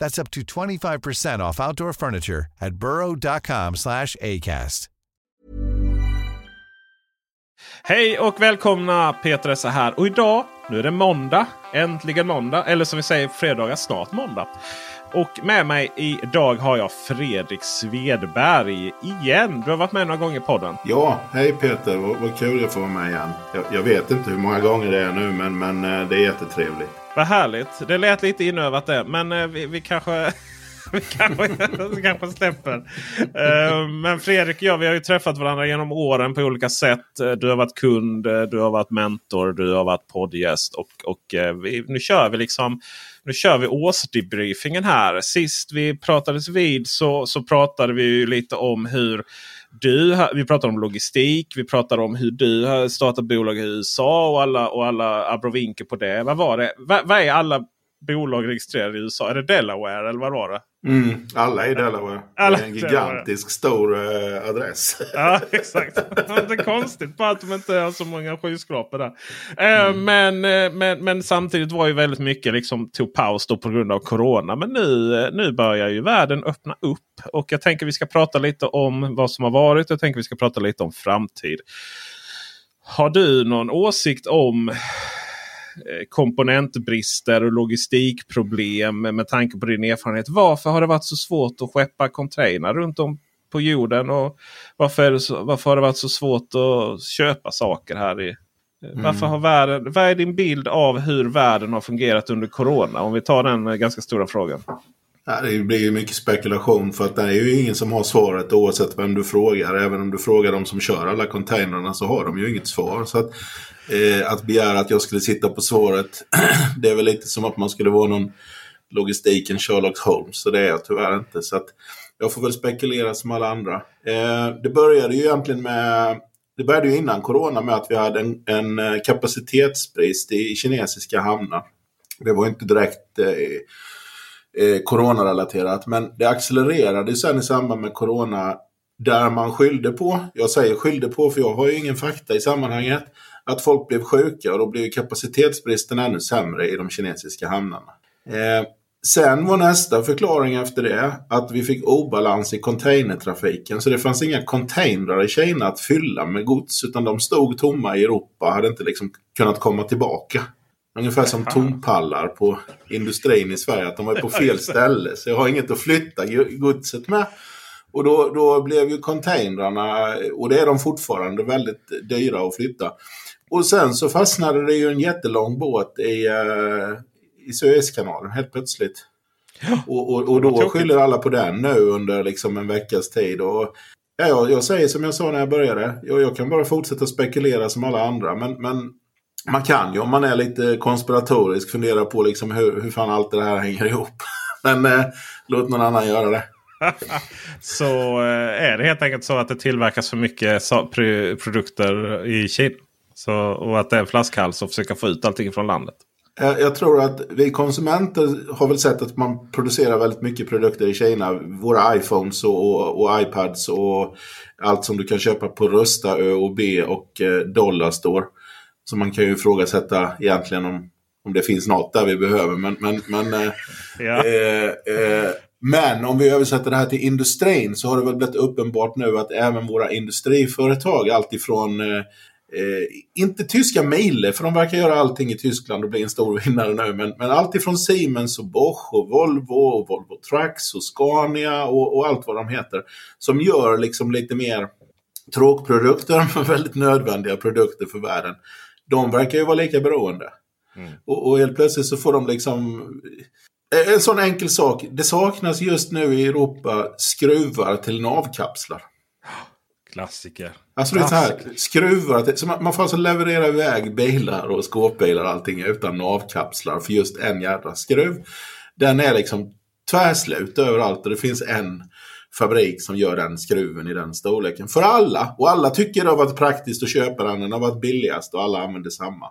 That's up to 25% off outdoor furniture at burrow.com slash ACAST. Hej och välkomna Peter Esse här. Och idag, nu är det måndag. Äntligen måndag. Eller som vi säger, fredagar snart måndag. Och med mig idag har jag Fredrik Svedberg igen. Du har varit med några gånger i podden. Ja, hej Peter. Vad, vad kul att få vara med igen. Jag, jag, vet inte hur många gånger det är nu men, men eh, det är jättetrevligt. Vad härligt. Det lät lite inövat det. Men eh, vi, vi kanske... vi kanske, kanske släpper. Uh, men Fredrik och jag vi har ju träffat varandra genom åren på olika sätt. Eh, du har varit kund, du har varit mentor, du har varit poddgäst. Och, och uh, vi, nu kör vi liksom nu kör vi årsdebriefingen här. Sist vi pratades vid så, så pratade vi lite om hur du, vi pratar om logistik, vi pratar om hur du har startat bolag i USA och alla, och alla abrovinker på det. Vad var det? Vad, vad är alla bolag registrerade i USA? Är det Delaware eller vad var det? Mm, alla i Delaware. Alla det är en gigantisk stor uh, adress. ja, exakt. det är konstigt bara att de inte har så många skyskrapor där. Uh, mm. men, uh, men, men samtidigt var ju väldigt mycket liksom tog paus på grund av Corona. Men nu, nu börjar ju världen öppna upp. Och jag tänker vi ska prata lite om vad som har varit. Jag tänker vi ska prata lite om framtid. Har du någon åsikt om Eh, komponentbrister och logistikproblem med tanke på din erfarenhet. Varför har det varit så svårt att skeppa container runt om på jorden? Och varför, så, varför har det varit så svårt att köpa saker här? i eh, mm. Varför har världen, vad är din bild av hur världen har fungerat under Corona? Om vi tar den eh, ganska stora frågan. Ja, det blir ju mycket spekulation för att det är ju ingen som har svaret oavsett vem du frågar. Även om du frågar de som kör alla containrarna så har de ju inget svar. Så att, eh, att begära att jag skulle sitta på svaret, det är väl lite som att man skulle vara någon logistiken Sherlock Holmes. Så det är jag tyvärr inte. Så att jag får väl spekulera som alla andra. Eh, det började ju egentligen med det började ju innan Corona med att vi hade en, en eh, kapacitetsbrist i kinesiska hamnar. Det var inte direkt eh, eh, coronarelaterat. Men det accelererade sen i samband med corona där man skyllde på, jag säger skyllde på för jag har ju ingen fakta i sammanhanget, att folk blev sjuka och då blev kapacitetsbristen ännu sämre i de kinesiska hamnarna. Eh, sen var nästa förklaring efter det att vi fick obalans i containertrafiken. Så det fanns inga containrar i Kina att fylla med gods utan de stod tomma i Europa och hade inte liksom kunnat komma tillbaka. Ungefär som tompallar på industrin i Sverige. Att de var på fel ställe. Så jag har inget att flytta godset med. Och då, då blev ju containrarna, och det är de fortfarande, väldigt dyra att flytta. Och sen så fastnade det ju en jättelång båt i, uh, i Suezkanalen helt plötsligt. Ja, och, och, och då skyller alla på den nu under liksom en veckas tid. Och, ja, jag, jag säger som jag sa när jag började. Jag, jag kan bara fortsätta spekulera som alla andra. Men, men man kan ju om man är lite konspiratorisk fundera på liksom hur, hur fan allt det här hänger ihop. Men eh, låt någon annan göra det. så eh, är det helt enkelt så att det tillverkas för mycket produkter i Kina. Så, och att det är en flaskhals att försöka få ut allting från landet. Jag, jag tror att vi konsumenter har väl sett att man producerar väldigt mycket produkter i Kina. Våra iPhones och, och, och iPads och allt som du kan köpa på Rusta, Ö och B och eh, Dollarstore. Så man kan ju ifrågasätta egentligen om, om det finns något där vi behöver. Men, men, men, eh, Ja. eh, eh, men om vi översätter det här till industrin så har det väl blivit uppenbart nu att även våra industriföretag, alltifrån eh, Eh, inte tyska Miele, för de verkar göra allting i Tyskland och bli en stor vinnare nu. Men, men allt ifrån Siemens och Bosch och Volvo och Volvo Trucks och Scania och, och allt vad de heter. Som gör liksom lite mer tråkprodukter, men väldigt nödvändiga produkter för världen. De verkar ju vara lika beroende. Mm. Och, och helt plötsligt så får de liksom... Eh, En sån enkel sak. Det saknas just nu i Europa skruvar till navkapslar. Klassiker. Alltså det är så här, skruvar. Så man, man får alltså leverera iväg bilar och skåpbilar och allting utan navkapslar för just en jädra skruv. Den är liksom tvärslut överallt och det finns en fabrik som gör den skruven i den storleken. För alla. Och alla tycker det har varit praktiskt att köpa den. Den har varit billigast och alla använder samma.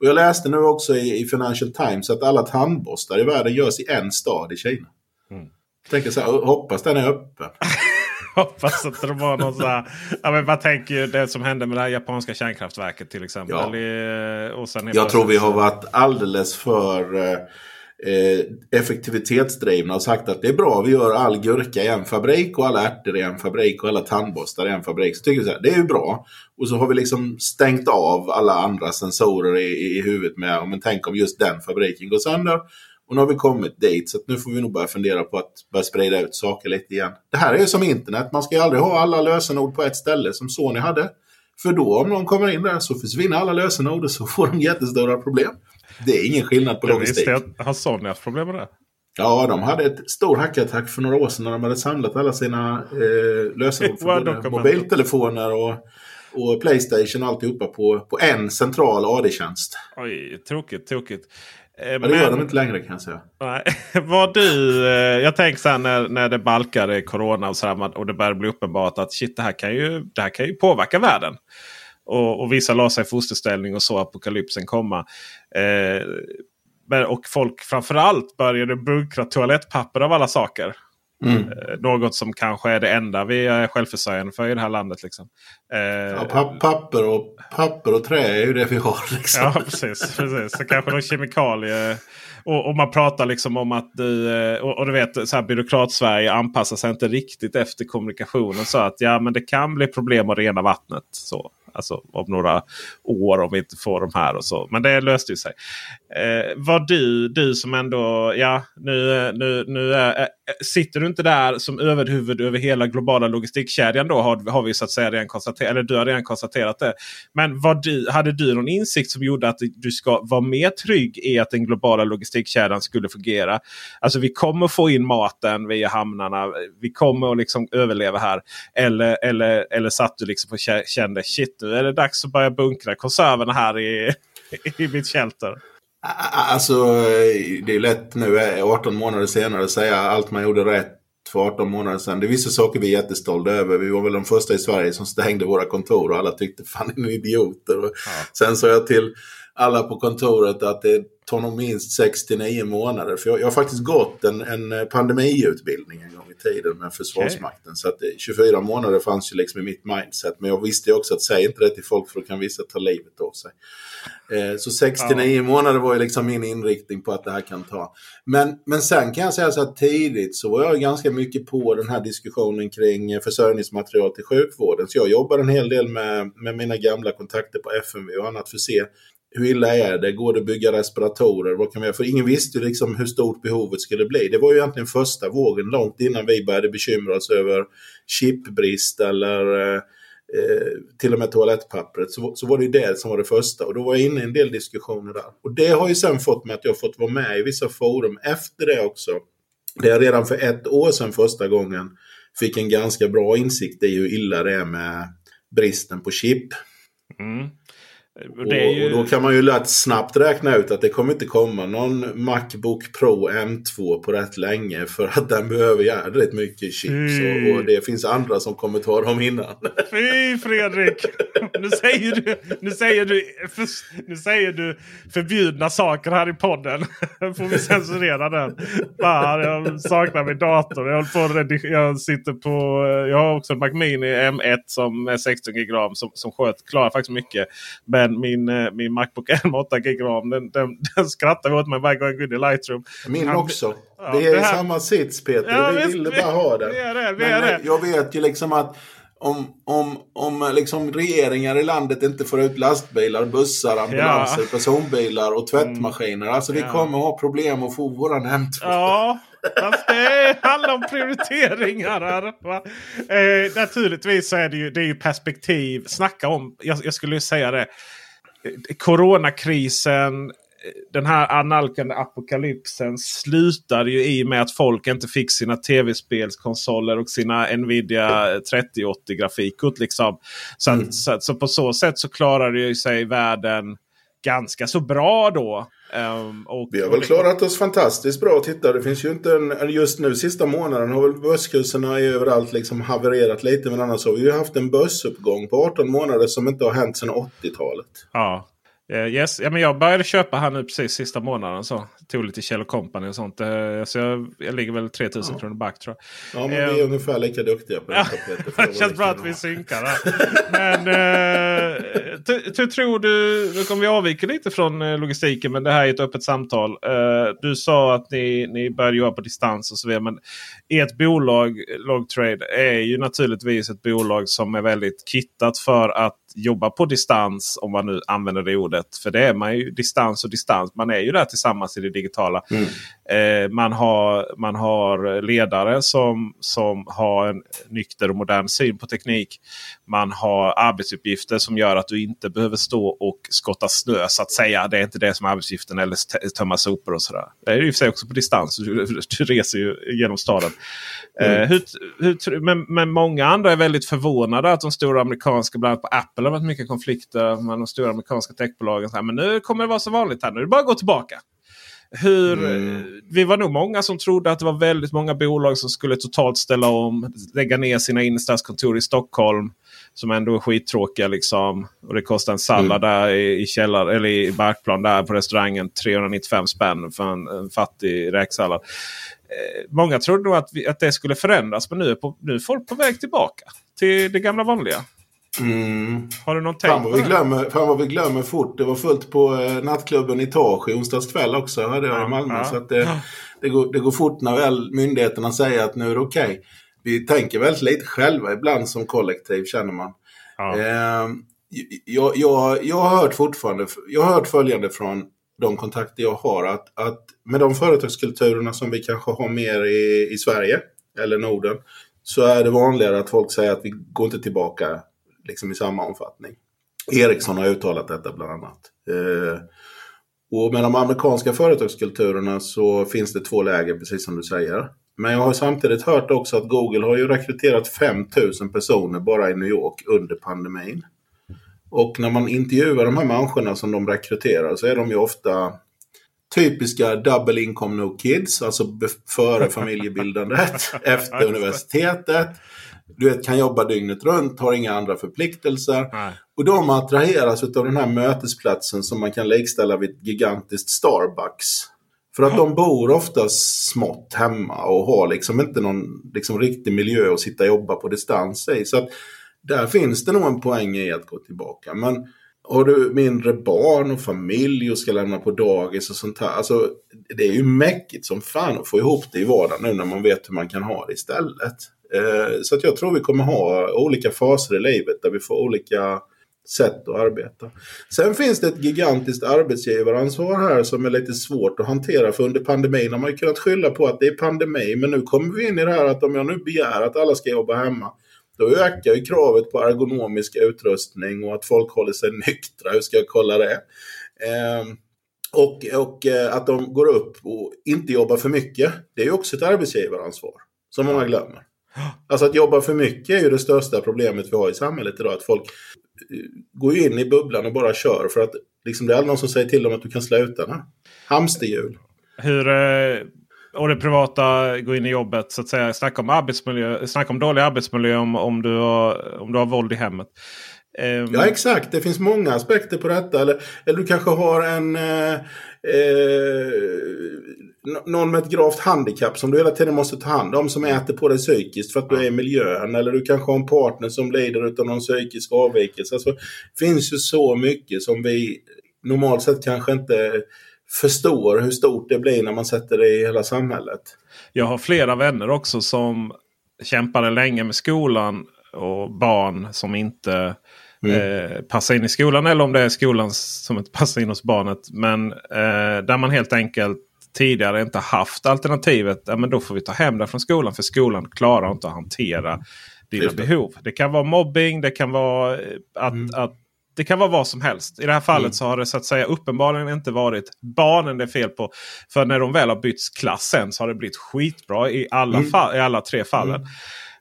Och jag läste nu också i, i Financial Times att alla tandborstar i världen görs i en stad i Kina. Mm. Jag tänker så här, hoppas den är öppen. Hoppas att det var någon så här, ja, men Man tänker ju det som hände med det här japanska kärnkraftverket till exempel. Ja. Eller, och sen Jag tror vi har varit alldeles för eh, eh, effektivitetsdrivna och sagt att det är bra, vi gör all gurka i en fabrik och alla ärtor i en fabrik och alla tandborstar i en fabrik. Så tycker vi så här, det är ju bra. Och så har vi liksom stängt av alla andra sensorer i, i huvudet med, "Ja, men tänk om just den fabriken går sönder. Och nu har vi kommit dit så nu får vi nog börja fundera på att börja sprida ut saker lite igen. Det här är ju som internet, man ska ju aldrig ha alla lösenord på ett ställe som Sony hade. För då om någon kommer in där så försvinner alla lösenord och så får de jättestora problem. Det är ingen skillnad på logistik. har Sony haft problem med det? Ja, de hade ett stor hackattack för några år sedan när de hade samlat alla sina eh, lösenord för mobiltelefoner och, och Playstation och alltihopa på, på en central AD-tjänst. Oj, tråkigt, tråkigt. Eh, Ja, det gör de inte längre kan jag säga. Nej. Var du, eh, jag tänker så här när, när det balkade corona och, så här, och det började bli uppenbart att shit, det här kan ju, det här kan ju påverka världen. Och, och vissa la sig i fosterställning och så apokalypsen komma. Eh, men, och folk framförallt började bunkra toalettpapper av alla saker. Mm. Eh, något som kanske är det enda vi är självförsörjande för i det här landet. Liksom. Eh, Ja, pa- papper, och, papper och trä är ju det vi har. Liksom. Ja, precis. precis. Så kanske någon kemikalie. Och, och man pratar liksom om att du, eh, och, och du vet så här byråkrat-Sverige anpassar sig inte riktigt efter kommunikationen. Så att ja, men det kan bli problem att rena vattnet. Så. Alltså om några år om vi inte får de här och så. Men det löste ju sig. Eh, var du, du som ändå, ja nu, nu, nu är, eh, sitter du inte där som överhuvud över hela globala logistikkedjan då har, har vi så att säga redan konstaterat. Eller du har redan konstaterat det. Men var du, hade du någon insikt som gjorde att du ska vara mer trygg i att den globala logistikkedjan skulle fungera? Alltså vi kommer få in maten via hamnarna. Vi kommer att liksom överleva här. Eller, eller, eller satt du liksom och kände shit nu är det dags att börja bunkra konserverna här i, i mitt shelter. Alltså, det är lätt nu eh, 18 månader senare att säga allt man gjorde rätt för 18 månader sedan. Det är vissa saker vi är jättestolta över. Vi var väl de första i Sverige som stängde våra kontor och alla tyckte fan är ni idioter. Och Sen sa jag till alla på kontoret att det tar nog minst 6 till 9 månader. För jag, jag har faktiskt gått en, en pandemiutbildning en gång i tiden med Försvarsmakten. Så att det- 24 månader fanns ju liksom i mitt mindset. Men jag visste ju också att säg inte det till folk för då kan vissa ta livet av sig. Eh, så 6 till 9 månader var ju liksom min inriktning på att det här kan ta. Men, men sen kan jag säga så att tidigt så var jag ganska mycket på den här diskussionen kring eh, försörjningsmaterial till sjukvården. Så jag jobbar en hel del med, med mina gamla kontakter på FMV och annat för att se hur illa är det? Går det att bygga respiratorer? Vad kan vi göra? För ingen visste ju liksom hur stort behovet skulle bli. Det var ju egentligen första vågen långt innan vi började bekymra oss över chipbrist eller eh, eh, till och med toalettpappret. Så, så var det ju det som var det första. Och då var jag inne i en del diskussioner där. Och det har ju sen fått mig att jag fått vara med i vissa forum efter det också. Där jag redan för ett år sedan första gången fick en ganska bra insikt i hur illa det är med bristen på chip. Mm. Ju... och, då kan man ju lätt snabbt räkna ut att det kommer inte komma någon Macbook Pro M2 på rätt länge. För att den behöver jävligt mycket chips. Och, och, det finns andra som kommer ta dem innan. Fy Fredrik! Nu säger du, nu säger du, för, nu säger du förbjudna saker här i podden. Får vi censurera den? Fan, jag saknar min dator. Jag, på jag sitter på, jag har också en Mac Mini M1 som är 16 GB som, som sköt, klarar faktiskt mycket. Men men min, eh, min Macbook Air med 8 GB ram den, den, den skrattar åt mig varje gång jag går in i Lightroom. Min Han, också. Ja, vi är i samma sits Peter. Ja, vi ville bara ha den. Vi är det, vi är det. Jag vet ju liksom att om, om, om liksom regeringar i landet inte får ut lastbilar, bussar, ambulanser, ja. personbilar och tvättmaskiner. Alltså vi ja. kommer ha problem att få våran M2. Ja, fast det handlar om prioriteringar här. Eh, naturligtvis så är det ju, det är ju perspektiv. Snacka om, jag, jag skulle säga det. Coronakrisen den här analkande apokalypsen slutade ju i med att folk inte fick sina tv-spelskonsoler och sina Nvidia 3080 grafikkort. Liksom. Så, mm. så, så, på så sätt så klarade ju sig världen ganska så bra då. Um, och, vi har väl klarat oss fantastiskt bra. Titta, det finns ju inte en, just nu sista månaden har väl börskurserna överallt liksom havererat lite. Men annars har vi ju haft en börsuppgång på 18 månader som inte har hänt sedan 80-talet. Ja, Uh, yes. ja, men jag började köpa här nu precis sista månaden. Så. Tog lite Kjell Company och sånt. Uh, så jag, jag ligger väl 3000 ja. kronor back tror jag. Ja, men vi är eh, ungefär lika duktiga på Peter. det känns bra att vi synkar där. men uh, tror du, nu kommer vi avvika lite från logistiken men det här är ett öppet samtal. du sa att ni, ni började jobba på distans och så vidare. Men ert bolag Logtrade är ju naturligtvis ett bolag som är väldigt kittat för att jobba på distans. Om man nu använder det ordet. För det är man ju distans och distans. Man är ju där tillsammans i det digitala. Mm. Eh, man, har, man har ledare som, som har en nykter och modern syn på teknik. Man har arbetsuppgifter som gör att du inte behöver stå och skotta snö så att säga. Det är inte det som är arbetsuppgiften eller tömma sopor och sådär. Det är i och för sig också på distans. Du, du reser ju genom staden. Mm. Eh, hur, hur, men, men många andra är väldigt förvånade att de stora amerikanska, bland annat på Apple, har varit mycket konflikter med de stora amerikanska techbolagen. Så här, men nu kommer det vara så vanligt här. Nu är det bara att gå tillbaka. Hur, mm. Vi var nog många som trodde att det var väldigt många bolag som skulle totalt ställa om. Lägga ner sina innerstadskontor i Stockholm. Som ändå är skittråkiga liksom. Och det kostar en sallad mm. där i, i källar, eller i Barkplan där på restaurangen. 395 spänn för en, en fattig räksallad. Eh, många trodde nog att, vi, att det skulle förändras. Men nu är, på, nu är folk på väg tillbaka till det gamla vanliga. Mm. Har du någon tänk fan vi glömmer, fan vad vi glömmer fort. Det var fullt på eh, nattklubben i Tage i onsdags kväll också. Hade jag ja, i Malmö. Ja. Så att det, det, går, det går fort när väl myndigheterna säger att nu är det okej. Okay. Vi tänker väldigt lite själva ibland som kollektiv känner man. Ja. Eh, jag, jag, jag, har hört fortfarande, jag har hört följande från de kontakter jag har. Att, att med de företagskulturerna som vi kanske har mer i, i Sverige eller Norden. Så är det vanligare att folk säger att vi går inte tillbaka liksom i samma omfattning. Ericsson har uttalat detta bland annat. Eh, och med de amerikanska företagskulturerna så finns det två läger, precis som du säger. Men jag har samtidigt hört också att Google har ju rekryterat 5000 personer bara i New York under pandemin. Och när man intervjuar de här människorna som de rekryterar så är de ju ofta typiska double income no kids, alltså före familjebildandet, efter universitetet du vet, kan jobba dygnet runt, har inga andra förpliktelser. Nej. Och de attraheras av den här mötesplatsen som man kan likställa vid ett gigantiskt Starbucks. För att de bor ofta smått hemma och har liksom inte någon liksom, riktig miljö att sitta och jobba på distans i. Så att där finns det nog en poäng i att gå tillbaka. Men har du mindre barn och familj och ska lämna på dagis och sånt här. Alltså, det är ju mäckigt som fan att få ihop det i vardagen nu när man vet hur man kan ha det istället. Eh, så att jag tror vi kommer ha olika faser i livet där vi får olika sätt att arbeta. Sen finns det ett gigantiskt arbetsgivaransvar här som är lite svårt att hantera. För under pandemin har man ju kunnat skylla på att det är pandemi. Men nu kommer vi in i det här att om jag nu begär att alla ska jobba hemma. Då ökar ju kravet på ergonomisk utrustning och att folk håller sig nyktra. Hur ska jag kolla det? Eh, och, och eh, att de går upp och inte jobbar för mycket. Det är ju också ett arbetsgivaransvar. Som många glömmer. Alltså att jobba för mycket är ju det största problemet vi har i samhället idag. Att folk eh, går ju in i bubblan och bara kör. För att liksom, det är aldrig någon som säger till dem att du kan sluta. Hamsterhjul. Hur, eh, och det privata går in i jobbet så att säga. Snacka om, arbetsmiljö, snacka om dålig arbetsmiljö om, om, du har, om du har våld i hemmet. Um... Ja exakt, det finns många aspekter på detta. Eller, eller du kanske har en eh, eh, någon med ett gravt handikapp som du hela tiden måste ta hand om som äter på dig psykiskt för att du är i miljön. Eller du kanske har en partner som lider av någon psykisk avvikelse. Alltså, det finns ju så mycket som vi normalt sett kanske inte förstår hur stort det blir när man sätter det i hela samhället. Jag har flera vänner också som kämpade länge med skolan och barn som inte mm. eh, passar in i skolan. Eller om det är skolan som inte passar in hos barnet. Men eh, där man helt enkelt tidigare inte haft alternativet. Ja, men då får vi ta hem det från skolan. För skolan klarar inte att hantera dina det. behov. Det kan vara mobbing. Det kan vara eh, att, mm. att det kan vara vad som helst. I det här fallet mm. så har det så att säga uppenbarligen inte varit barnen det är fel på. För när de väl har bytt klass sen så har det blivit skitbra i alla, mm. fall, i alla tre fallen. Mm.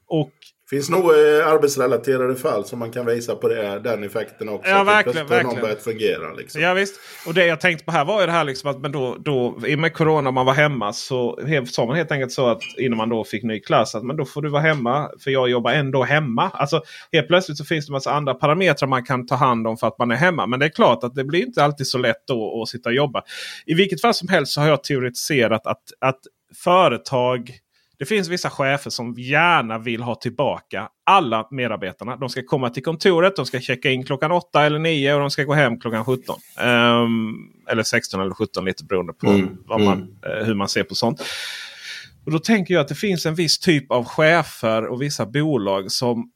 Och finns nog eh, arbetsrelaterade fall som man kan visa på det, den effekten också. Ja, verkligen. verkligen. någon börjat fungera. Liksom. Ja, visst. Och det jag tänkte på här var ju det här liksom att men då, då, i och med corona man var hemma så sa man helt enkelt så att innan man då fick ny klass att men då får du vara hemma för jag jobbar ändå hemma. Alltså helt plötsligt så finns det massa andra parametrar man kan ta hand om för att man är hemma. Men det är klart att det blir inte alltid så lätt då att sitta och jobba. I vilket fall som helst så har jag teoretiserat att, att företag det finns vissa chefer som gärna vill ha tillbaka alla medarbetarna. De ska komma till kontoret, de ska checka in klockan 8 eller 9 och de ska gå hem klockan 17. Um, ehm, eller 16 eller 17 lite beroende på mm, man, mm. uh, hur man ser på sånt. Och Då tänker jag att det finns en viss typ av chefer och vissa bolag som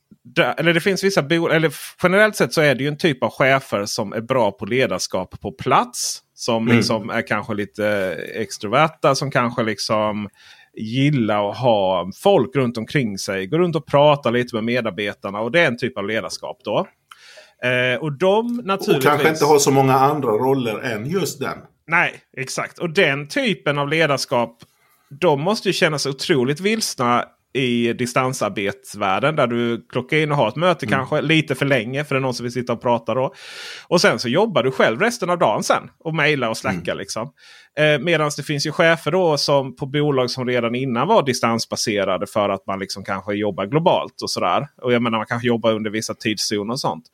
eller det finns vissa bolag, eller generellt sett så är det ju en typ av chefer som är bra på ledarskap på plats. Som mm. liksom är kanske lite extroverta, som kanske liksom gilla att ha folk runt omkring sig. Gå runt och prata lite med medarbetarna. Och det är en typ av ledarskap då. Eh, och de naturligtvis... Och kanske inte ha så många andra roller än just den. Nej, exakt. Och den typen av ledarskap. De måste ju känna sig otroligt vilsna i distansarbetsvärlden. Där du klockar in och har ett möte mm. kanske lite för länge för det är någon som vill sitta och prata då. Och sen så jobbar du själv resten av dagen sen. Och mejlar och slackar mm. liksom. Eh, Medan det finns ju chefer då som på bolag som redan innan var distansbaserade för att man liksom kanske jobbar globalt och sådär. Och jag menar man kanske jobbar under vissa tidszoner och sånt.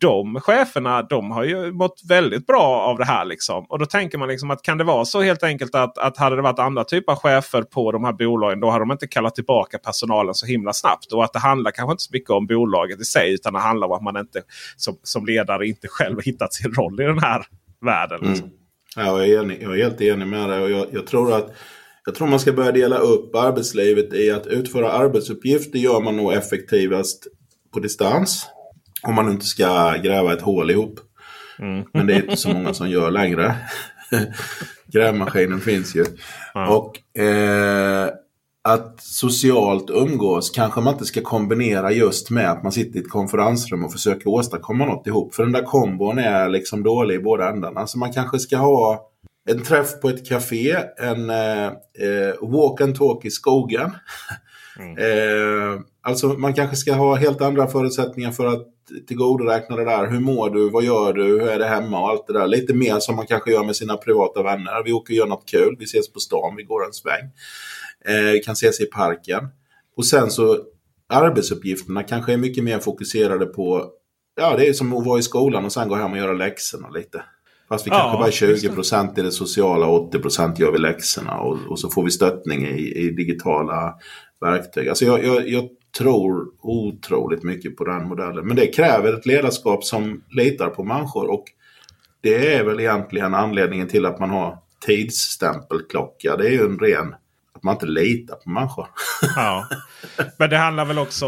De cheferna de har ju mått väldigt bra av det här. Liksom. Och då tänker man liksom att kan det vara så helt enkelt att, att hade det varit andra typer av chefer på de här bolagen då hade de inte kallat tillbaka personalen så himla snabbt. Och att det handlar kanske inte så mycket om bolaget i sig utan det handlar om att man inte som, som ledare inte själv hittat sin roll i den här världen. Liksom. Mm. Ja, jag, är enig, jag är helt enig med dig. Och jag, jag, tror att jag tror man ska börja dela upp arbetslivet i att utföra arbetsuppgifter gör man nog effektivast på distans. Om man inte ska gräva ett hål ihop. Mm. Men det är inte så många som gör längre. Grävmaskinen finns ju. Mm. Och eh, att socialt umgås kanske man inte ska kombinera just med att man sitter i ett konferensrum och försöker åstadkomma något ihop. För den där kombon är liksom dålig i båda ändarna. Så man kanske ska ha en träff på ett café, en eh, eh walk and talk i skogen. Mm. eh, alltså man kanske ska ha helt andra förutsättningar för att tillgodoräkna det där. Hur mår du? Vad gör du? Hur är det hemma? Och allt det där. Lite mer som man kanske gör med sina privata vänner. Vi åker och gör något kul. Vi ses på stan. Vi går en sväng eh, kan ses i parken. Och sen så arbetsuppgifterna kanske är mycket mer fokuserade på, ja det är som att vara i skolan och sen gå hem och göra läxorna lite. Fast vi ja, kanske bara 20 procent i det sociala och 80 procent gör vi läxorna och, och, så får vi stöttning i, i digitala verktyg. Alltså jag, jag, jag, tror otroligt mycket på den modellen. Men det kräver ett ledarskap som litar på människor och det är väl egentligen anledningen till att man har tidsstämpelklocka. Det är ju en ren att man inte litar på människor. ja. Men det handlar väl också...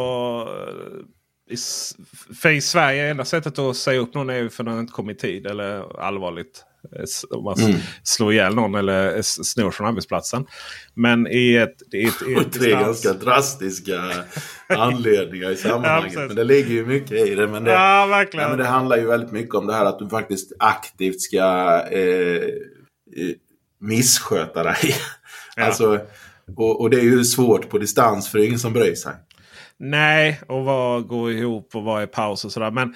För i Sverige, enda sättet att säga upp någon är ju för att den inte kommer i tid. Eller allvarligt. Eh, om man mm. slår ihjäl någon eller snor från arbetsplatsen. Men i ett... I ett, i ett Tre ganska drastiska anledningar i sammanhanget. Ja, men det ligger ju mycket i det. Men det, ja, verkligen. Ja, men det handlar ju väldigt mycket om det här att du faktiskt aktivt ska eh, missköta dig. Ja. Alltså, och, och, det är ju svårt på distans för det är ingen som bryr sig. Nej, och vad går ihop och vad är paus och sådär. Men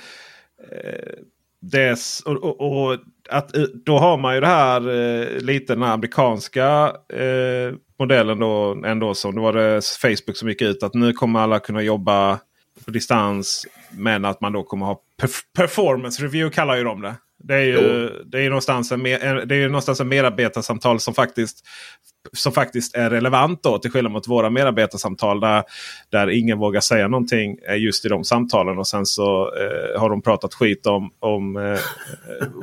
Des, och, och, och, att, då har man ju det här eh, lite den amerikanska eh, modellen då ändå. Som det var det Facebook som gick ut att nu kommer alla kunna jobba på distans. Men att man då kommer ha perf performance review kallar ju de det. Det är ju, det är någonstans en, det är någonstans en medarbetarsamtal som faktiskt som faktiskt är relevant då till skillnad mot våra medarbetarsamtal där, där ingen vågar säga någonting just i de samtalen. Och sen så eh, har de pratat skit om, om eh,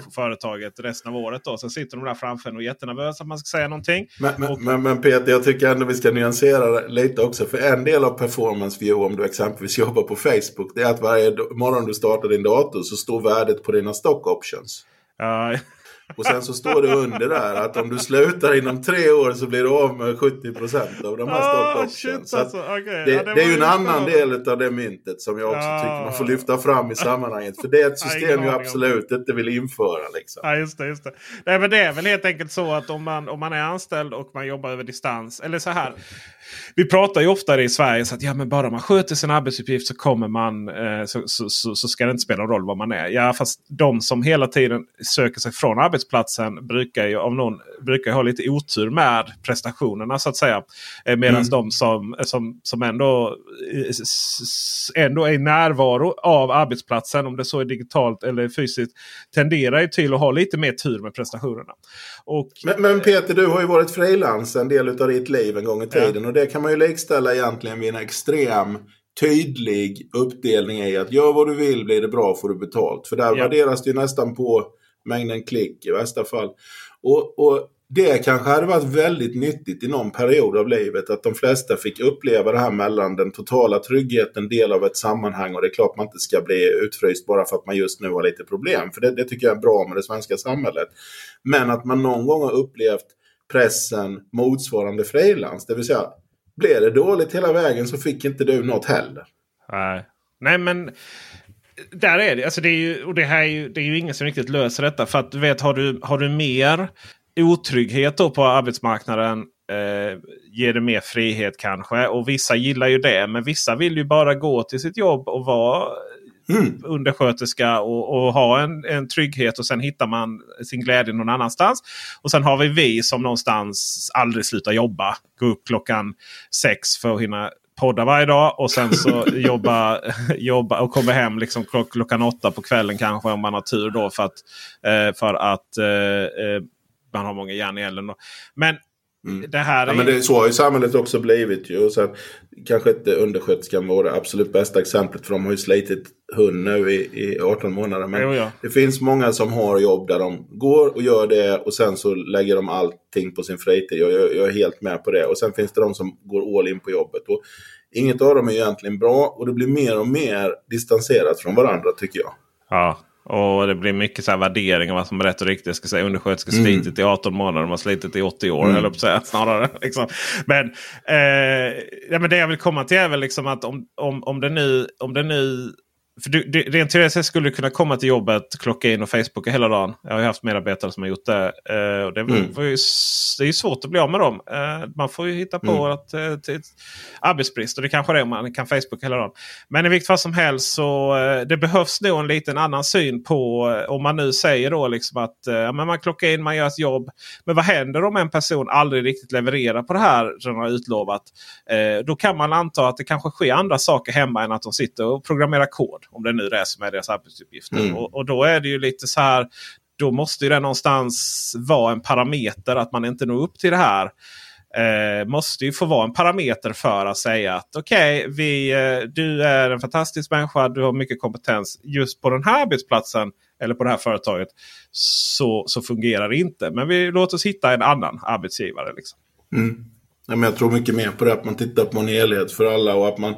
företaget resten av året. Då. Sen sitter de där framför en och är jättenervösa att man ska säga någonting. Men, men, och, men, men, Peter, jag tycker ändå vi ska nyansera lite också. För en del av performance view om du exempelvis jobbar på Facebook. Det är att varje morgon du startar din dator så står värdet på dina stock options. Uh, och sen så står det under där att om du slutar inom tre år så blir du av med 70% av de här oh, stock alltså. okay. Det, ja, det, det är ju en annan del av det myntet som jag också ja. tycker man får lyfta fram i sammanhanget. För det är ett system jag absolut inte vill införa. Liksom. Ja, just det, just det. Nej, men det är väl helt enkelt så att om man, om man är anställd och man jobbar över distans. Eller så här. Vi pratar ju ofta i Sverige så att ja, men bara man sköter sin arbetsuppgift så kommer man eh, så, så, så, så, ska det inte spela någon roll var man är. Ja, fast de som hela tiden söker sig från arbetsplatsen brukar ju, av någon, brukar ha lite otur med prestationerna så att säga. Eh, Medan mm. de som, som, som ändå, eh, ändå är närvaro av arbetsplatsen, om det så är digitalt eller fysiskt, tenderar ju till att ha lite mer tur med prestationerna. Och, men, men Peter, du har ju varit frilans en del av ditt liv en gång i tiden. Ja. Och det kan man ju likställa egentligen vid en extrem tydlig uppdelning i att gör vad du vill, blir det bra får du betalt. För där ja. värderas det ju nästan på mängden klick i värsta fall. Och, och det kanske hade varit väldigt nyttigt i någon period av livet att de flesta fick uppleva det här mellan den totala tryggheten, del av ett sammanhang och det är klart man inte ska bli utfryst bara för att man just nu har lite problem. För det, det tycker jag är bra med det svenska samhället. Men att man någon gång har upplevt pressen motsvarande frilans. Det vill säga, blev det dåligt hela vägen så fick inte du något heller. Nej, Nej men där är det. Alltså det, är ju, och det, här är ju, det är ju ingen som riktigt löser detta. För att du vet, har du, har du mer otrygghet då på arbetsmarknaden eh, ger det mer frihet kanske. Och vissa gillar ju det. Men vissa vill ju bara gå till sitt jobb och vara mm. undersköterska och, och, ha en, en trygghet. Och sen hittar man sin glädje någon annanstans. Och sen har vi vi som någonstans aldrig slutar jobba. Gå upp klockan sex för att hinna podda varje dag och sen så jobba, jobba och kommer hem liksom klock, klockan åtta på kvällen kanske om man har tur då för att, eh, för att eh, eh man har många järn i elden. Men Mm. Det här är... ja, men det, så har ju samhället också blivit. Ju. Och sen, kanske inte undersköterskan var det absolut bästa exemplet. För de har ju slitit hund nu i, i 18 månader. Men jo, ja. det finns många som har jobb där de går och gör det. Och sen så lägger de allting på sin fritid. Jag, jag, jag är helt med på det. Och sen finns det de som går all in på jobbet. Och inget av dem är egentligen bra. Och det blir mer och mer distanserat från varandra tycker jag. Ja, och det blir mycket så här värdering av vad som är rätt och riktigt. Jag ska säga undersköterska mm. slitit i 18 månader. De har slitit i 80 år. Mm. Eller på säga, snarare. Liksom. Men, eh, ja, men det jag vill komma till är väl liksom att om, om, om, det nu, om det nu för du, du, rent teoretiskt skulle du kunna komma till jobbet, klocka in och Facebooka hela dagen. Jag har ju haft medarbetare som har gjort det. Eh, och det, mm. ju, det är ju svårt att bli av med dem. Eh, man får ju hitta på mm. att, eh, till arbetsbrist. Och det kanske är det man kan Facebooka hela dagen. Men i vilket fall som helst så eh, det behövs nog en liten annan syn på eh, om man nu säger då liksom att eh, men man klockar in, man gör ett jobb. Men vad händer om en person aldrig riktigt levererar på det här som har utlovat? Då kan man anta att det kanske sker andra saker hemma än att de sitter och programmerar kod. Om det nu är det som är deras arbetsuppgifter. Mm. Och, och, då är det ju lite så här. Då måste ju det någonstans vara en parameter att man inte når upp till det här. Eh, måste ju få vara en parameter för att säga att okej, okay, eh, du är en fantastisk människa. Du har mycket kompetens. Just på den här arbetsplatsen eller på det här företaget så, så fungerar det inte. Men vi låter oss hitta en annan arbetsgivare. Liksom. Mm. Ja, men jag tror mycket mer på det att man tittar på en helhet för alla och att man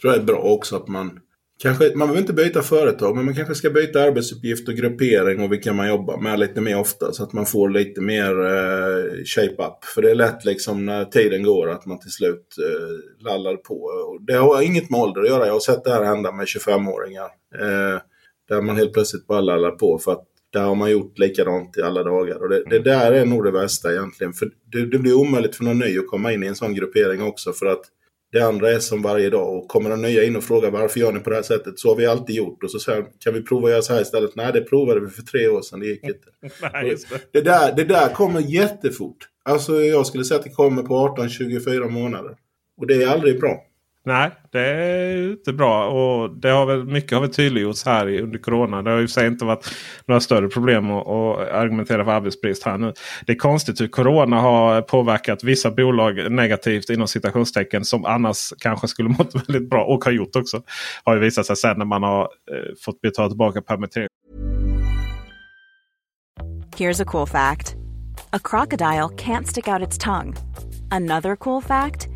tror det är bra också att man Kanske, man behöver inte byta företag, men man kanske ska byta arbetsuppgift och gruppering och vilka man jobbar med lite mer ofta. Så att man får lite mer eh, shape-up. För det är lätt liksom när tiden går att man till slut eh, lallar på. Och det har inget med ålder att göra. Jag har sett det här hända med 25-åringar. Eh, där man helt plötsligt bara lallar på för att där har man gjort likadant i alla dagar. Och det, det där är nog det värsta egentligen. För det, det blir omöjligt för någon ny att komma in i en sån gruppering också. För att Det andra är som varje dag. Och kommer de nya in och frågar varför gör ni på det här sättet? Så har vi alltid gjort. Och så säger kan vi prova att göra så här istället? Nej, det provade vi för tre år sedan. Det gick inte. Nej, det. Det, där, det där kommer jättefort. Alltså jag skulle säga att det kommer på 18-24 månader. Och det är aldrig bra. Nej, det är inte bra. Och det har väl, mycket har väl tydliggjorts här under Corona. Det har ju sig inte varit några större problem att, att argumentera för arbetsbrist här nu. Det är konstigt hur Corona har påverkat vissa bolag negativt inom citationstecken. Som annars kanske skulle mått väldigt bra och har gjort också. Har ju visat sig sen när man har eh, fått betala tillbaka permittering. Here's a cool fact. A crocodile can't stick out its tongue. Another cool fact.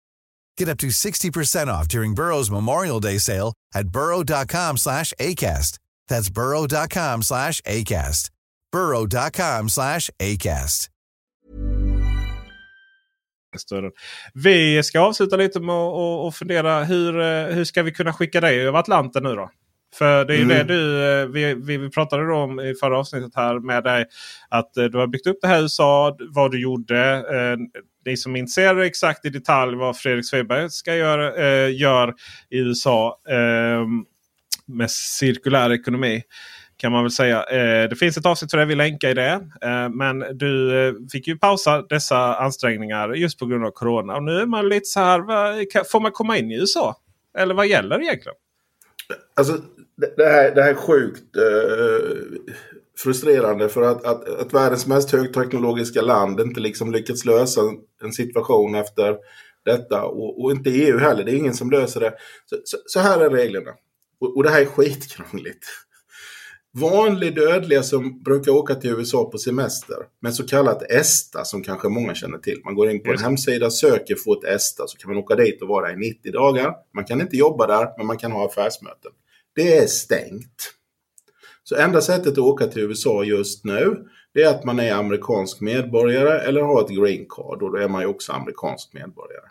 Get up to 60% off during Burrow's Memorial Day sale at burrow.com slash ACAST. That's burrow.com slash ACAST. burrow.com slash ACAST. Vi ska avsluta lite med att fundera hur, hur ska vi kunna skicka dig över Atlanten nu då? För det är ju mm. det du, eh, vi, vi, vi pratade då om i förra avsnittet här med dig. Att eh, du har byggt upp det här i USA, vad du gjorde. Ni som är intresserade exakt i detalj vad Fredrik Svedberg ska göra, eh, gör i USA eh, med cirkulär ekonomi. Kan man väl säga. Eh, det finns ett avsnitt för det, vi länkar i det. Eh, men du eh, fick ju pausa dessa ansträngningar just på grund av Corona. Och nu är man lite så här, får man komma in i USA? Eller vad gäller egentligen? Alltså det, här, det här är sjukt eh, frustrerande för att, att, att världens mest högteknologiska land inte liksom lyckats lösa en, situation efter detta. Och, och, inte EU heller, det är ingen som löser det. Så, så, så här är reglerna. Och, och det här är skitkrångligt. Vanlig dödliga som brukar åka till USA på semester med så kallat ESTA som kanske många känner till. Man går in på en hemsida, söker, få ett ESTA så kan man åka dit och vara i 90 dagar. Man kan inte jobba där men man kan ha affärsmöten. Det är stängt. Så enda sättet att åka till USA just nu det är att man är amerikansk medborgare eller har ett green card och då är man ju också amerikansk medborgare.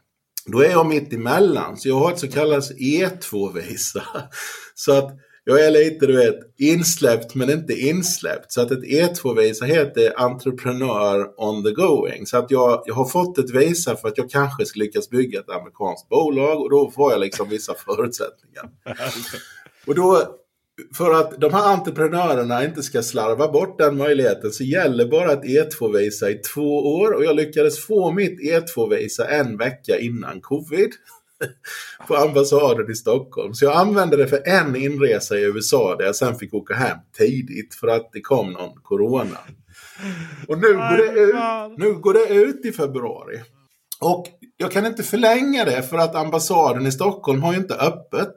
Då är jag mitt emellan så jag har ett så kallat E2-visa. Så att jag är lite du vet insläppt men inte insläppt. Så att ett E2-visa heter entreprenör on the going. Så att jag, jag har fått ett visa för att jag kanske ska lyckas bygga ett amerikanskt bolag och då får jag liksom vissa förutsättningar. Och då, för att de här entreprenörerna inte ska slarva bort den möjligheten så gäller bara ett E2-visa i två år och jag lyckades få mitt E2-visa en vecka innan covid. på ambassaden i Stockholm. Så jag använde det för en inresa i USA där jag sen fick åka hem tidigt för att det kom någon corona. Och nu går det ut, nu går det ut i februari. Och jag kan inte förlänga det för att ambassaden i Stockholm har ju inte öppet.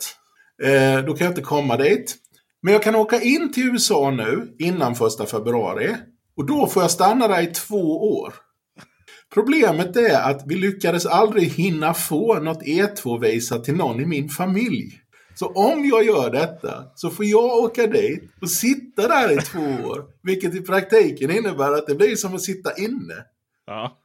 Eh, då kan jag inte komma dit. Men jag kan åka in till USA nu innan första februari. Och då får jag stanna där i två år. Problemet är att vi lyckades aldrig hinna få något E2-visa till någon i min familj. Så om jag gör detta så får jag åka dit och sitta där i två år. Vilket i praktiken innebär att det blir som att sitta inne. Ja,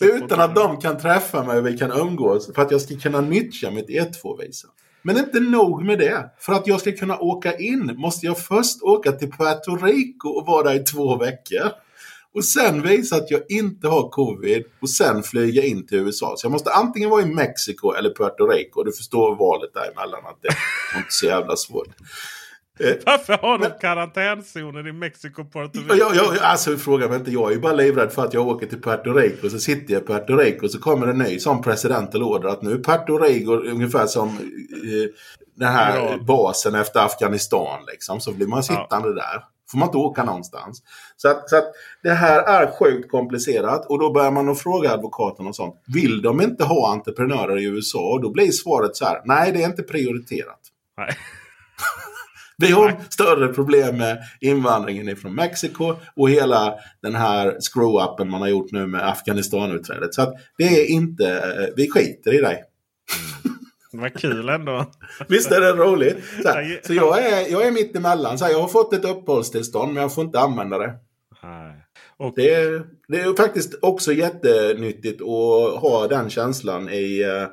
Utan att de kan träffa mig och vi kan umgås för att jag ska kunna nyttja mitt E2-visa. Men inte nog med det. För att jag ska kunna åka in måste jag först åka till Puerto Rico och vara där i två veckor. Och sen visa att jag inte har covid och sen flyga in till USA. Så jag måste antingen vara i Mexiko eller Puerto Rico. Du förstår valet däremellan att det är inte så jävla svårt. Eh, Varför har de karantänzoner i Mexiko och Puerto Rico? Ja, ja, alltså fråga mig inte. Jag är ju bara livrädd för att jag åker till Puerto Rico. Så sitter jag i Puerto Rico så kommer en ny som president eller order att nu är Puerto Rico ungefär som eh, den här Bra. basen efter Afghanistan. Liksom. Så blir man sittande där. Får man inte åka någonstans. Så att, så att det här är sjukt komplicerat och då börjar man att fråga advokaten och sånt. Vill de inte ha entreprenörer i USA? Och då blir svaret så här. Nej, det är inte prioriterat. Nej. Vi har större problem med invandringen ifrån Mexiko och hela den här screw-upen man har gjort nu med Afghanistan-utträdet. Så att det är inte, eh, vi skiter i dig. Det var kul ändå. Visst är det roligt? Så, här, så jag, är, jag är mitt emellan. Så här, jag har fått ett uppehållstillstånd men jag får inte använda det. Nej. Och, Det är, det är faktiskt också jättenyttigt att ha den känslan i eh,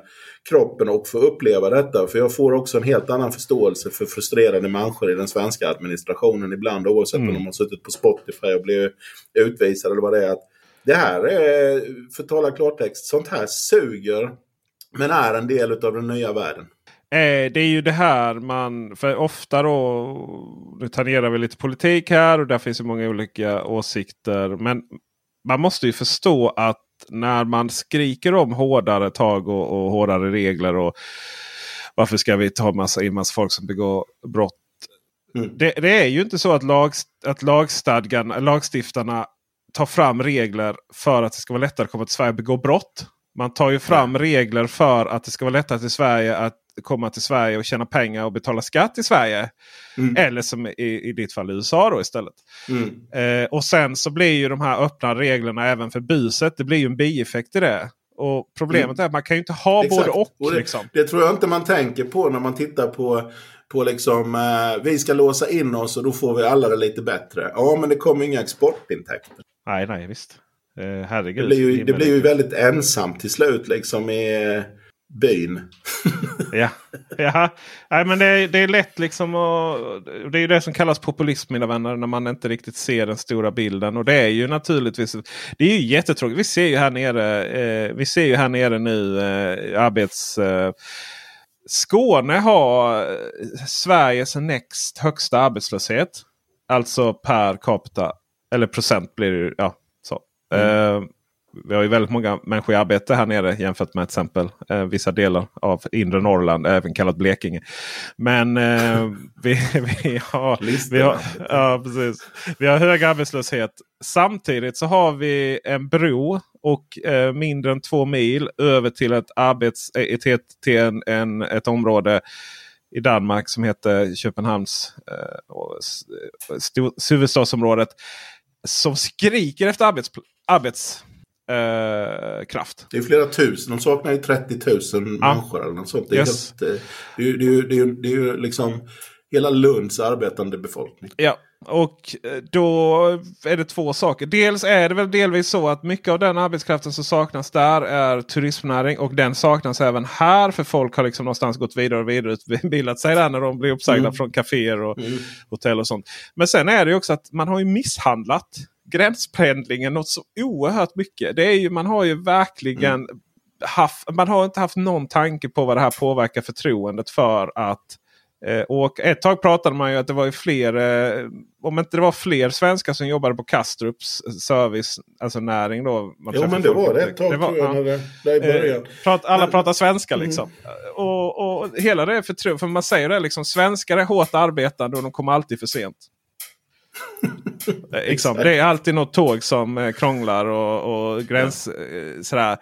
kroppen och få uppleva detta. För jag får också en helt annan förståelse för frustrerade människor i den svenska administrationen ibland. Oavsett om de har suttit på Spotify och blivit utvisade eller vad det är. Att det här är, för att tala klartext, sånt här suger. Men är en del av den nya världen. Eh, det är ju det här man, för ofta då, nu tangerar vi lite politik här och där finns ju många olika åsikter. Men man måste ju förstå att när man skriker om hårdare tag och, och hårdare regler och varför ska vi ta massa, in massa folk som begår brott. Det, det är ju inte så att, lag, att lagstadgan, lagstiftarna tar fram regler för att det ska vara lättare att komma till Sverige och begå brott. Man tar ju fram regler för att det ska vara lättare till Sverige att komma till Sverige och tjäna pengar och betala skatt i Sverige. Eller som i, i ditt fall USA då istället. Eh, och sen så blir ju de här öppna reglerna även för buset. Det blir ju en bieffekt i det. Och problemet är att man kan ju inte ha Exakt. både och. det, liksom. det tror jag inte man tänker på när man tittar på, på liksom, eh, vi ska låsa in oss och då får vi alla det lite bättre. Ja, men det kommer inga exportintäkter. Nej, nej visst. Eh, herregud. Det blir, ju, det blir ju väldigt ensamt till slut liksom i byn. Ja, ja. Nej, men det, är, det är lätt liksom att, Det är ju det som kallas populism mina vänner. När man inte riktigt ser den stora bilden. Och det är ju naturligtvis Det är ju jättetråkigt. Vi ser ju här nere, eh, vi ser ju här nere nu eh, arbets... Eh, Skåne har eh, Sveriges näst högsta arbetslöshet. Alltså per capita. Eller procent blir det ju. Ja, så. Eh, vi har ju väldigt många människor i arbete här nere jämfört med till exempel eh, vissa delar av inre Norrland, även kallat Blekinge. Men eh, vi, vi, har, vi, har, ja, precis. vi har hög arbetslöshet. Samtidigt så har vi en bro och eh, mindre än två mil över till ett, arbets, eh, till, till en, en, ett område i Danmark som heter Köpenhamns eh, stor- huvudstadsområdet. Som skriker efter arbets, arbets, eh, kraft. Det är flera tusen. De saknar ju 30 000 människor eller något sånt. Det är, Yes. helt, det är, ju- det är, ju- det är, ju- det är ju liksom hela Lunds arbetande befolkning. Ja, och eh, då är det två saker. Dels är det väl delvis så att mycket av den arbetskraften som saknas där är turismnäring. Och den saknas även här. För folk har liksom någonstans gått vidare och vidareutbildat sig där när de blir uppsagda Mm. från kaféer och hotell och sånt. Men sen är det också att man har ju misshandlat gränspendlingen något så oerhört mycket. Det är ju, man har ju verkligen haft, man har inte haft någon tanke på vad det här påverkar förtroendet för att Eh, och ett tag pratade man ju att det var ju fler, eh, om inte det var fler svenskar som jobbade på Kastrups service, alltså näring då. Jo men det var det ett tag det var, jag, när det, där i början. Prat, alla men, pratar svenska mm. liksom. Mm. Och, och hela det förtroendet, för man säger det liksom, svenskar är hårt arbetande och de kommer alltid för sent. liksom, det är alltid något tåg som eh, krånglar och, och gräns... Ja. Sådär.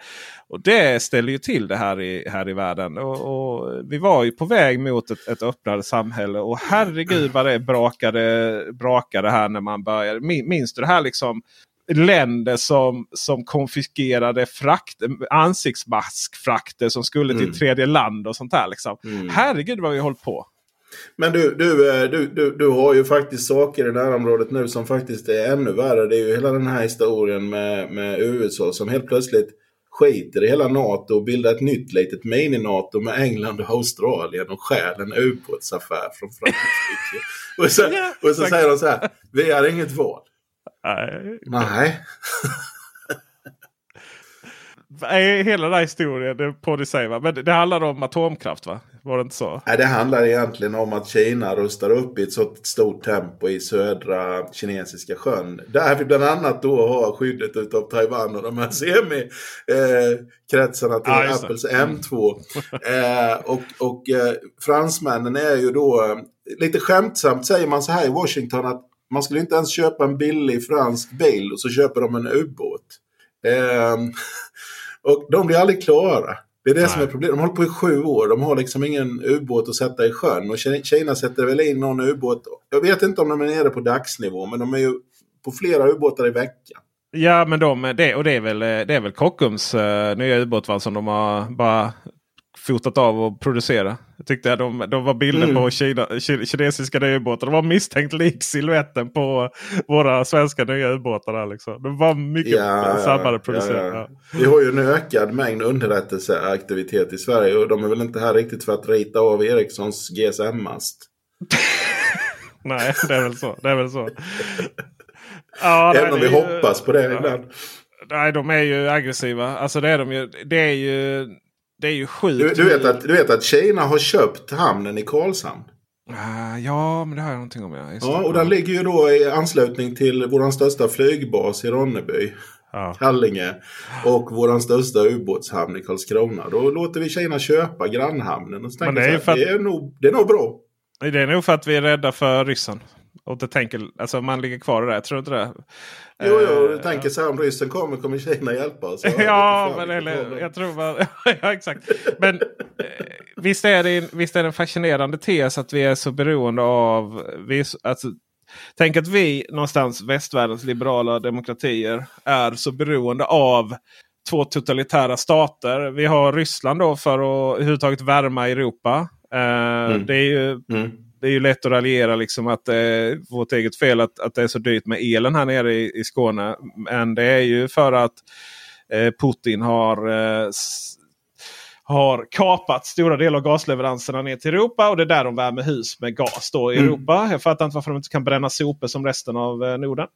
Och det ställer ju till det här i, här i världen. Och, och vi var ju på väg mot ett, ett öppnare samhälle. Och herregud vad det brakade, brakade här när man började. Minns du det här liksom? länder som, som konfiskerade frakt, ansiktsmaskfrakter som skulle till mm. tredje land och sånt där. Liksom. Mm. Herregud vad vi har hållit på. Men du, du, eh, du, du, du har ju faktiskt saker i närområdet nu som faktiskt är ännu värre. Det är ju hela den här historien med, med USA som helt plötsligt skiter i hela NATO och bildar ett nytt litet mini-NATO med England och Australien och stjäl en ubåtsaffär från Frankrike. och så, och så säger de så här, vi har inget val. Nej. Nej. Hela den här historien, det på det säger, Men det handlar om atomkraft va? Var det inte så? Nej, det handlar egentligen om att Kina rustar upp i ett så stort tempo i södra kinesiska sjön. Där vi bland annat då har skyddet utav Taiwan och de här semikretsarna till ah, Apples M2. eh, och och eh, fransmännen är ju då, eh, lite skämtsamt säger man så här i Washington att man skulle inte ens köpa en billig fransk bil och så köper de en ubåt. Eh, och de blir aldrig klara. Det är det Nej. som är problemet. De hållit på i sju år. De har liksom ingen ubåt att sätta i sjön. Och Kina sätter väl in någon ubåt. Jag vet inte om de är nere på dagsnivå. Men de är ju på flera ubåtar i veckan. Ja men de, det, och det är väl, det är väl Kockums uh, nya ubåt som de har bara fotat av och producerat. Jag tyckte att de, de var bilder mm. på Kina, kinesiska nya ubåtar. De var misstänkt lik siluetten på våra svenska nya ubåtar. Liksom. De var mycket ja, snabbare producerade. Ja, ja. Vi har ju en ökad mängd underrättelseaktivitet i Sverige. Och de är väl inte här riktigt för att rita av Ericssons GSM-mast. Nej, det är väl så. Det är väl så. Ja, Även om vi ju, hoppas på det ibland. Nej, de är ju aggressiva. Alltså det är de ju. Det är ju det är ju sjukt. Du, du, vet att, du vet att Kina har köpt hamnen i Karlshamn? Uh, ja, men det har jag någonting om. Ja, ja och den ligger ju då i anslutning till vår största flygbas i Ronneby. Ja. Kallinge. Och vår största ubåtshamn i Karlskrona. Då låter vi Kina köpa grannhamnen. Och men det, är här, att... det, är nog, det är nog bra. Det är nog för att vi är rädda för ryssen. Och det tänker, alltså man ligger kvar där, tror du inte det? Jo, jo, du tänker så här om ryssen kommer kommer Kina hjälpa oss. ja, men eller, jag tror bara, ja, exakt. Men eh, visst, är det, visst är det en fascinerande tes att vi är så beroende av... Vi, alltså, tänk att vi någonstans, västvärldens liberala demokratier, är så beroende av två totalitära stater. Vi har Ryssland då för att överhuvudtaget värma Europa. Uh, mm. Det är ju... Mm det är ju lätt att raljera liksom att är vårt eget fel att, att det är så dyrt med elen här nere i, i Skåne. Men det är ju för att eh, Putin har eh, har kapat stora delar av gasleveranserna ner till Europa. Och det är där de värmer hus med gas då i mm. Europa. Jag fattar inte varför de inte kan bränna sopor som resten av eh, Norden.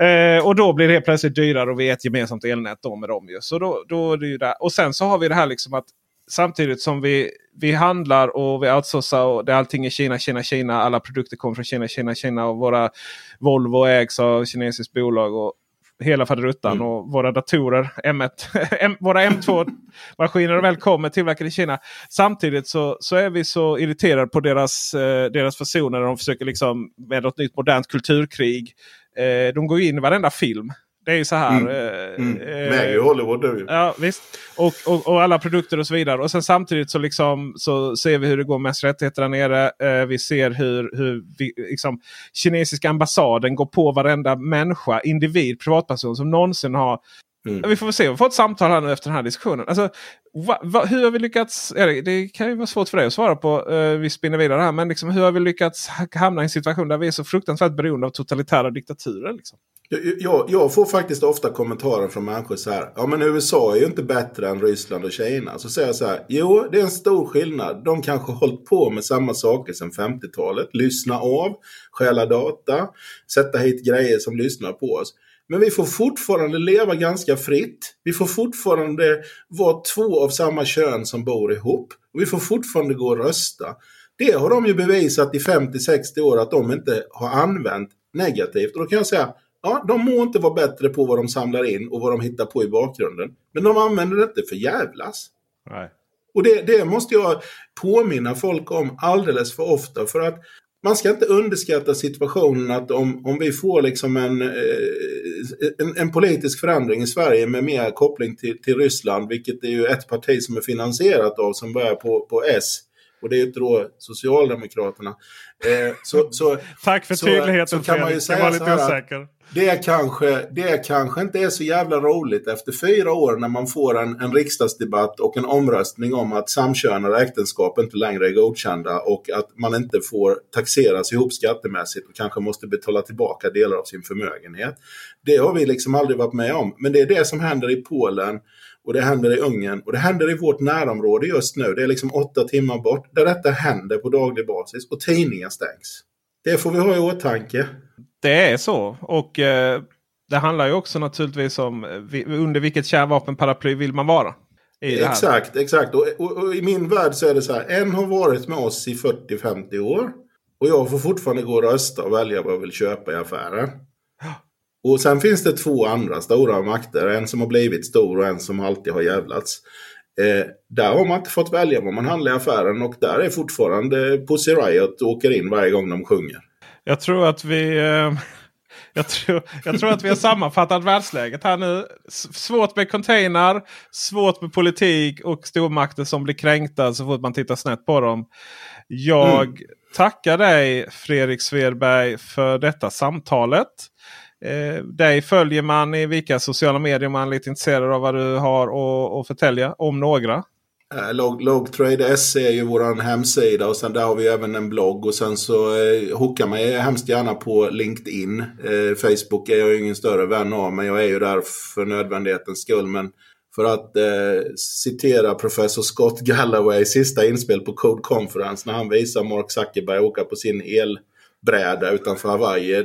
Eh, och då blir det plötsligt dyrare och vi är ett gemensamt elnät då med dem. Ju. Så då, då är det ju där. Och sen så har vi det här liksom att samtidigt som vi, vi handlar och vi outsourcar och det, allting är Kina, Kina, Kina. Alla produkter kommer från Kina, Kina, Kina. Och våra Volvo ägs av kinesiskt bolag. Och hela faderuttan. Mm. Och våra datorer, M1, M, våra M2-maskiner väl kommer tillverkade i Kina. Samtidigt så, så är vi så irriterade på deras, eh, deras fasoner. De försöker liksom med något nytt modernt kulturkrig. Eh, de går in i varenda film. Det är ju så här. Mm. Mm. Eh, Med i Hollywood nu. Ja visst. Och, och, och, alla produkter och så vidare. Och sen samtidigt så, liksom, så ser vi hur det går med rättigheter där nere. Eh, vi ser hur, hur vi, liksom, kinesiska ambassaden går på varenda människa, individ, privatperson som någonsin har Mm. Vi får se. Vi får ett samtal här nu efter den här diskussionen. Alltså, va, va, hur har vi lyckats? Det kan ju vara svårt för dig att svara på. Uh, vi spinner vidare här. Men liksom, hur har vi lyckats hamna i en situation där vi är så fruktansvärt beroende av totalitära diktaturer? Liksom? Jag, jag, får faktiskt ofta kommentarer från människor så här. Ja men USA är ju inte bättre än Ryssland och Kina. Så säger jag så här. Jo det är en stor skillnad. De kanske har hållit på med samma saker sedan 50-talet. Lyssna av, stjäla data, sätta hit grejer som lyssnar på oss. Men vi får fortfarande leva ganska fritt. Vi får fortfarande vara två av samma kön som bor ihop. Och vi får fortfarande gå och rösta. Det har de ju bevisat i 50-60 år att de inte har använt negativt. Och då kan jag säga, ja, de må inte vara bättre på vad de samlar in och vad de hittar på i bakgrunden. Men de använder det inte för jävlas. Nej. Och det, det måste jag påminna folk om alldeles för ofta. För att man ska inte underskatta situationen att om, om vi får liksom en, eh, en, en, politisk förändring i Sverige med mer koppling till, till Ryssland, vilket är ju ett parti som är finansierat av som börjar på, på S. Och det är inte då Socialdemokraterna. Eh, så, så, Tack för tydligheten så kan man ju säga jag var lite osäker det kanske, det kanske inte är så jävla roligt efter fyra år när man får en, en riksdagsdebatt och en omröstning om att samkönade äktenskap inte längre är godkända och att man inte får taxeras ihop skattemässigt och kanske måste betala tillbaka delar av sin förmögenhet. Det har vi liksom aldrig varit med om. Men det är det som händer i Polen och det händer i Ungern och det händer i vårt närområde just nu. Det är liksom åtta timmar bort där detta händer på daglig basis och tidningar stängs. Det får vi ha i åtanke. Det är så. Och eh, det handlar ju också naturligtvis om eh, under vilket kärnvapenparaply vill man vara. Exakt, exakt. Och, och, och, i min värld så är det så här. En har varit med oss i 40-50 år. Och jag får fortfarande gå och rösta och välja vad jag vill köpa i affären. Och sen finns det två andra stora makter. En som har blivit stor och en som alltid har jävlats. Eh, där har man inte fått välja vad man handlar i affären och där är fortfarande Pussy Riot åker in varje gång de sjunger. Jag tror att vi... Eh, jag, tror, jag tror att vi har sammanfattat världsläget här nu. Svårt med container, svårt med politik och stormakter som blir kränkta så fort man tittar snett på dem. Jag mm. tackar dig Fredrik Svedberg för detta samtalet. Eh, dig följer man i vilka sociala medier man är lite intresserad av vad du har att förtälja om några. Eh, Log, Logtrade.se är ju vår hemsida och sen där har vi även en blogg och sen så eh, hookar man hemskt gärna på LinkedIn. Eh, Facebook är jag ju ingen större vän av men jag är ju där för nödvändighetens skull. Men för att eh, citera professor Scott Galloway sista inspel på Code Conference när han visar Mark Zuckerberg åka på sin elbräda utanför Hawaii.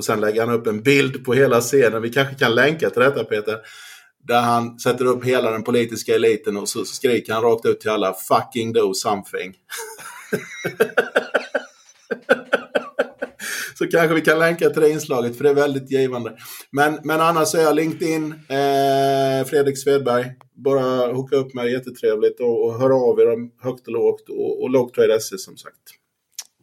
Och sen lägger han upp en bild på hela scenen. Vi kanske kan länka till detta Peter. Där han sätter upp hela den politiska eliten och så skriker han rakt ut till alla “fucking do something”. så kanske vi kan länka till det inslaget för det är väldigt givande. Men, men annars är jag LinkedIn, eh, Fredrik Svedberg. Bara hooka upp mig, jättetrevligt och, och hör av er högt och lågt och, och Logtrade.se som sagt.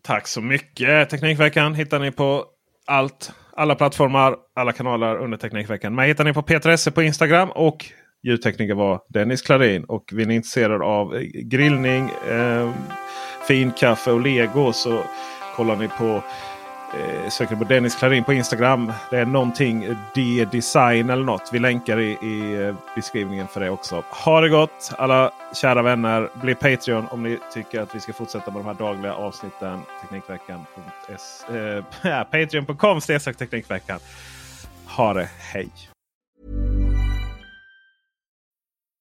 Tack så mycket! Teknikveckan hittar ni på allt alla plattformar, alla kanaler under Teknikveckan. Mig hittar ni på Peter Esse på Instagram och ljudtekniker var Dennis Klarin. Och vill ni intresserade av grillning, eh, finkaffe och lego så kollar ni på Eh, söker på Dennis Klarin på Instagram. Det är någonting D-design eller något. Vi länkar i, i eh, beskrivningen för det också. Ha det gott alla kära vänner. Bli Patreon om ni tycker att vi ska fortsätta med de här dagliga avsnitten. Teknikveckan.se eh, Patreon.com Teknikveckan. Ha det, hej!